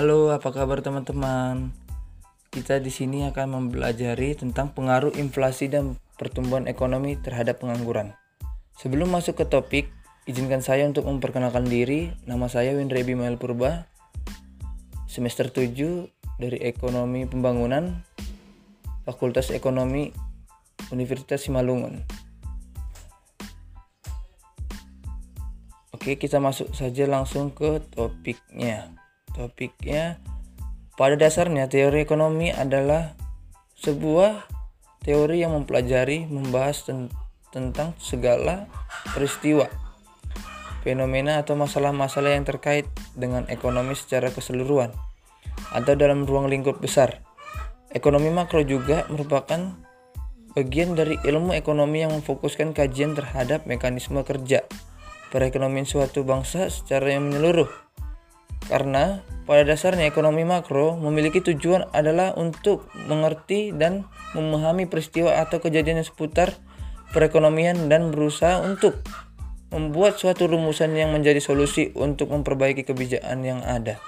Halo, apa kabar teman-teman? Kita di sini akan mempelajari tentang pengaruh inflasi dan pertumbuhan ekonomi terhadap pengangguran. Sebelum masuk ke topik, izinkan saya untuk memperkenalkan diri. Nama saya Windra Bimael Purba, semester 7 dari Ekonomi Pembangunan, Fakultas Ekonomi Universitas Simalungun. Oke, kita masuk saja langsung ke topiknya. Topiknya pada dasarnya teori ekonomi adalah sebuah teori yang mempelajari, membahas ten tentang segala peristiwa, fenomena atau masalah-masalah yang terkait dengan ekonomi secara keseluruhan atau dalam ruang lingkup besar. Ekonomi makro juga merupakan bagian dari ilmu ekonomi yang memfokuskan kajian terhadap mekanisme kerja perekonomian suatu bangsa secara yang menyeluruh. Karena pada dasarnya ekonomi makro memiliki tujuan adalah untuk mengerti dan memahami peristiwa atau kejadian yang seputar perekonomian dan berusaha untuk membuat suatu rumusan yang menjadi solusi untuk memperbaiki kebijakan yang ada.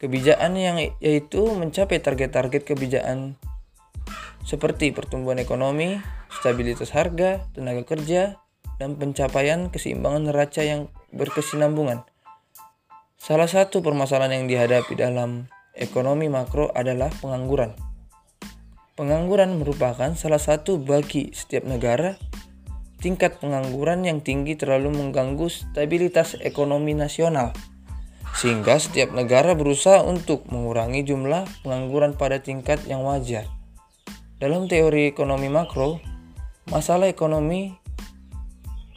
Kebijakan yang yaitu mencapai target-target kebijakan seperti pertumbuhan ekonomi, stabilitas harga, tenaga kerja, dan pencapaian keseimbangan neraca yang berkesinambungan. Salah satu permasalahan yang dihadapi dalam ekonomi makro adalah pengangguran. Pengangguran merupakan salah satu bagi setiap negara. Tingkat pengangguran yang tinggi terlalu mengganggu stabilitas ekonomi nasional, sehingga setiap negara berusaha untuk mengurangi jumlah pengangguran pada tingkat yang wajar. Dalam teori ekonomi makro, masalah ekonomi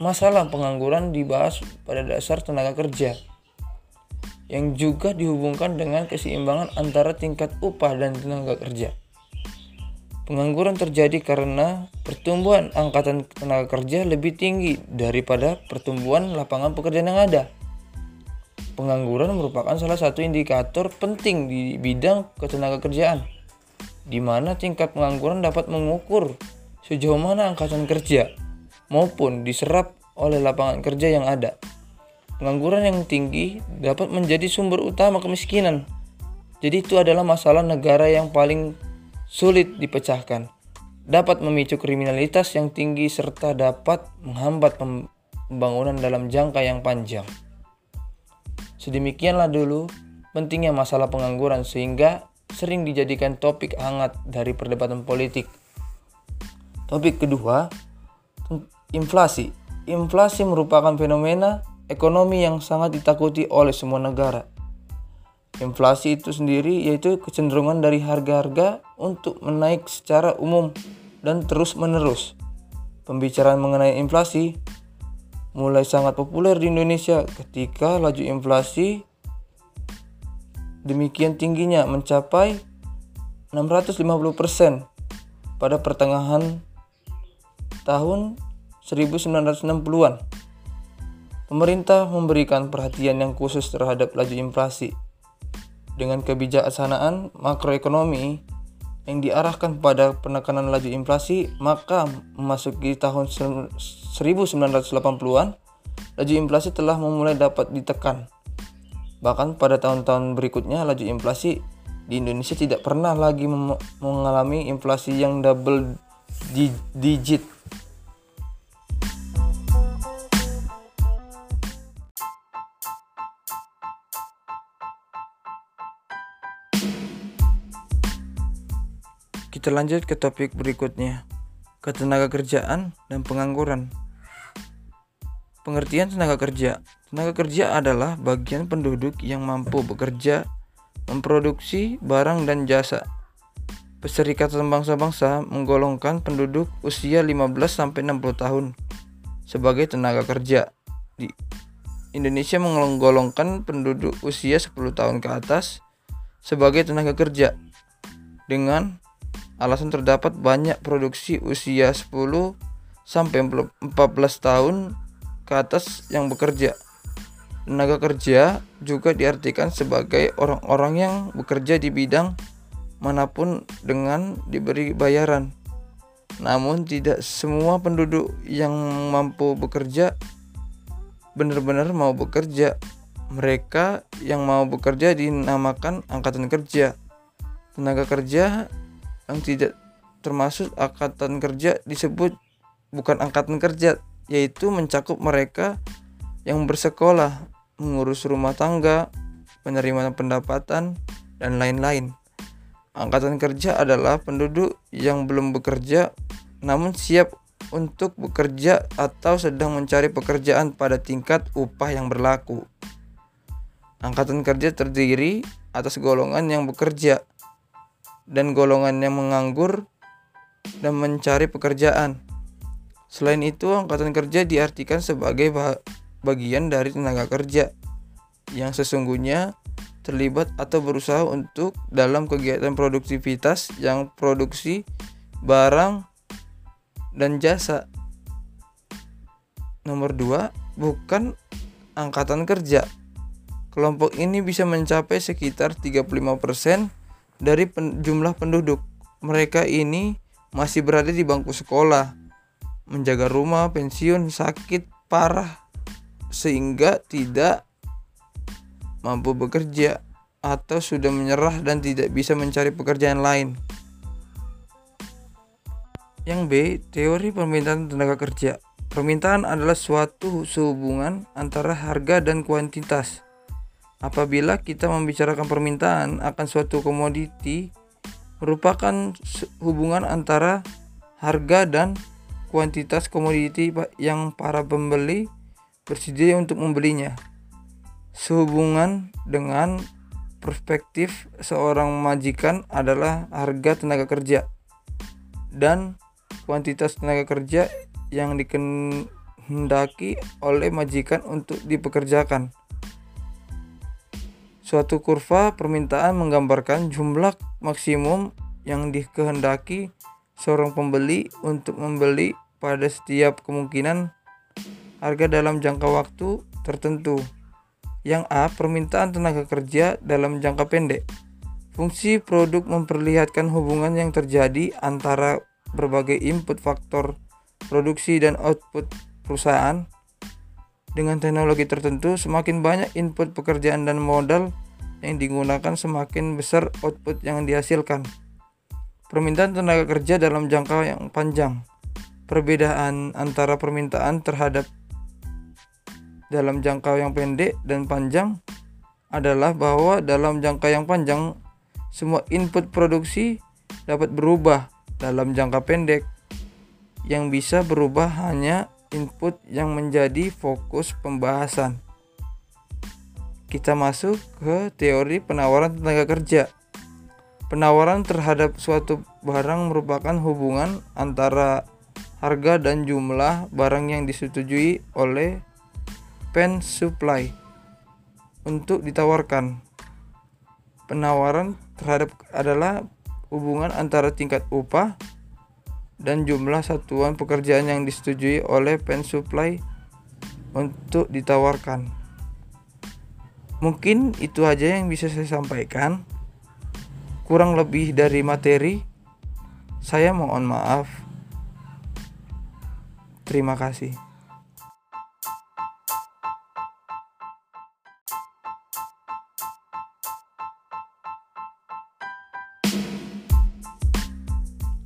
Masalah pengangguran dibahas pada dasar tenaga kerja yang juga dihubungkan dengan keseimbangan antara tingkat upah dan tenaga kerja. Pengangguran terjadi karena pertumbuhan angkatan tenaga kerja lebih tinggi daripada pertumbuhan lapangan pekerjaan yang ada. Pengangguran merupakan salah satu indikator penting di bidang ketenaga kerjaan, di mana tingkat pengangguran dapat mengukur sejauh mana angkatan kerja maupun diserap oleh lapangan kerja yang ada. Pengangguran yang tinggi dapat menjadi sumber utama kemiskinan. Jadi itu adalah masalah negara yang paling sulit dipecahkan. Dapat memicu kriminalitas yang tinggi serta dapat menghambat pembangunan dalam jangka yang panjang. Sedemikianlah dulu pentingnya masalah pengangguran sehingga sering dijadikan topik hangat dari perdebatan politik. Topik kedua, Inflasi. Inflasi merupakan fenomena ekonomi yang sangat ditakuti oleh semua negara. Inflasi itu sendiri yaitu kecenderungan dari harga-harga untuk menaik secara umum dan terus-menerus. Pembicaraan mengenai inflasi mulai sangat populer di Indonesia ketika laju inflasi demikian tingginya mencapai 650% pada pertengahan tahun 1960-an. Pemerintah memberikan perhatian yang khusus terhadap laju inflasi. Dengan kebijaksanaan makroekonomi yang diarahkan pada penekanan laju inflasi, maka memasuki tahun 1980-an, laju inflasi telah memulai dapat ditekan. Bahkan pada tahun-tahun berikutnya, laju inflasi di Indonesia tidak pernah lagi mengalami inflasi yang double digit Kita lanjut ke topik berikutnya, ketenaga kerjaan dan pengangguran. Pengertian tenaga kerja. Tenaga kerja adalah bagian penduduk yang mampu bekerja, memproduksi barang dan jasa. Perserikatan Bangsa-Bangsa menggolongkan penduduk usia 15 sampai 60 tahun sebagai tenaga kerja. Di Indonesia menggolongkan penduduk usia 10 tahun ke atas sebagai tenaga kerja dengan alasan terdapat banyak produksi usia 10 sampai 14 tahun ke atas yang bekerja. Tenaga kerja juga diartikan sebagai orang-orang yang bekerja di bidang mana pun dengan diberi bayaran. Namun tidak semua penduduk yang mampu bekerja benar-benar mau bekerja. Mereka yang mau bekerja dinamakan angkatan kerja. Tenaga kerja yang tidak termasuk angkatan kerja disebut bukan angkatan kerja, yaitu mencakup mereka yang bersekolah, mengurus rumah tangga, penerimaan pendapatan, dan lain-lain. Angkatan kerja adalah penduduk yang belum bekerja namun siap untuk bekerja atau sedang mencari pekerjaan pada tingkat upah yang berlaku. Angkatan kerja terdiri atas golongan yang bekerja dan golongan yang menganggur dan mencari pekerjaan. Selain itu, angkatan kerja diartikan sebagai bagian dari tenaga kerja yang sesungguhnya terlibat atau berusaha untuk dalam kegiatan produktivitas yang produksi barang dan jasa. Nomor dua, bukan angkatan kerja. Kelompok ini bisa mencapai sekitar 35% dari pen jumlah penduduk. Mereka ini masih berada di bangku sekolah, menjaga rumah, pensiun, sakit parah, sehingga tidak mampu bekerja, atau sudah menyerah dan tidak bisa mencari pekerjaan lain. Yang B, teori permintaan tenaga kerja. Permintaan adalah suatu hubungan antara harga dan kuantitas. Apabila kita membicarakan permintaan akan suatu komoditi, merupakan hubungan antara harga dan kuantitas komoditi yang para pembeli bersedia untuk membelinya sehubungan dengan perspektif seorang majikan adalah harga tenaga kerja dan kuantitas tenaga kerja yang dikehendaki oleh majikan untuk dipekerjakan. Suatu kurva permintaan menggambarkan jumlah maksimum yang dikehendaki seorang pembeli untuk membeli pada setiap kemungkinan harga dalam jangka waktu tertentu. Yang A. Permintaan tenaga kerja dalam jangka pendek. Fungsi produk memperlihatkan hubungan yang terjadi antara berbagai input faktor produksi dan output perusahaan. Dengan teknologi tertentu, semakin banyak input pekerjaan dan modal yang digunakan, semakin besar output yang dihasilkan. Permintaan tenaga kerja dalam jangka yang panjang. Perbedaan antara permintaan terhadap dalam jangka yang pendek dan panjang adalah bahwa dalam jangka yang panjang semua input produksi dapat berubah dalam jangka pendek yang bisa berubah hanya input yang menjadi fokus pembahasan. Kita masuk ke teori penawaran tenaga kerja. Penawaran terhadap suatu barang merupakan hubungan antara harga dan jumlah barang yang disetujui oleh pen supply untuk ditawarkan. Penawaran terhadap adalah hubungan antara tingkat upah dan jumlah satuan pekerjaan yang disetujui oleh pen supply untuk ditawarkan. Mungkin itu aja yang bisa saya sampaikan. Kurang lebih dari materi, saya mohon maaf. Terima kasih.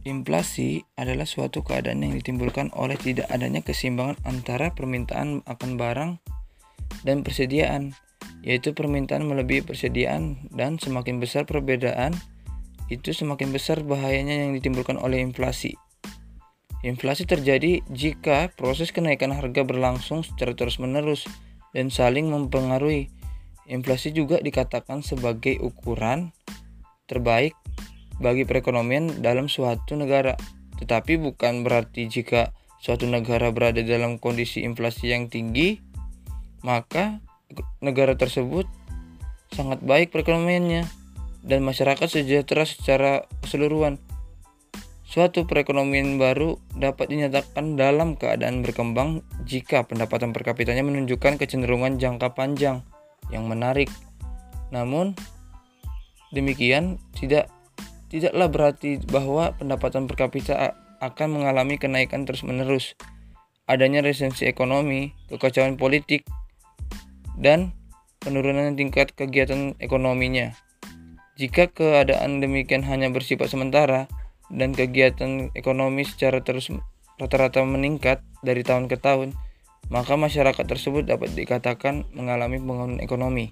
Inflasi adalah suatu keadaan yang ditimbulkan oleh tidak adanya keseimbangan antara permintaan akan barang dan persediaan, yaitu permintaan melebihi persediaan dan semakin besar perbedaan, itu semakin besar bahayanya yang ditimbulkan oleh inflasi. Inflasi terjadi jika proses kenaikan harga berlangsung secara terus-menerus dan saling mempengaruhi. Inflasi juga dikatakan sebagai ukuran terbaik bagi perekonomian dalam suatu negara. Tetapi bukan berarti jika suatu negara berada dalam kondisi inflasi yang tinggi, maka negara tersebut sangat baik perekonomiannya dan masyarakat sejahtera secara keseluruhan. Suatu perekonomian baru dapat dinyatakan dalam keadaan berkembang jika pendapatan per kapitanya menunjukkan kecenderungan jangka panjang yang menarik. Namun, demikian tidak tidaklah berarti bahwa pendapatan per kapita akan mengalami kenaikan terus-menerus. Adanya resesi ekonomi, kekacauan politik, dan penurunan tingkat kegiatan ekonominya. Jika keadaan demikian hanya bersifat sementara dan kegiatan ekonomi secara terus rata-rata meningkat dari tahun ke tahun, maka masyarakat tersebut dapat dikatakan mengalami pembangunan ekonomi.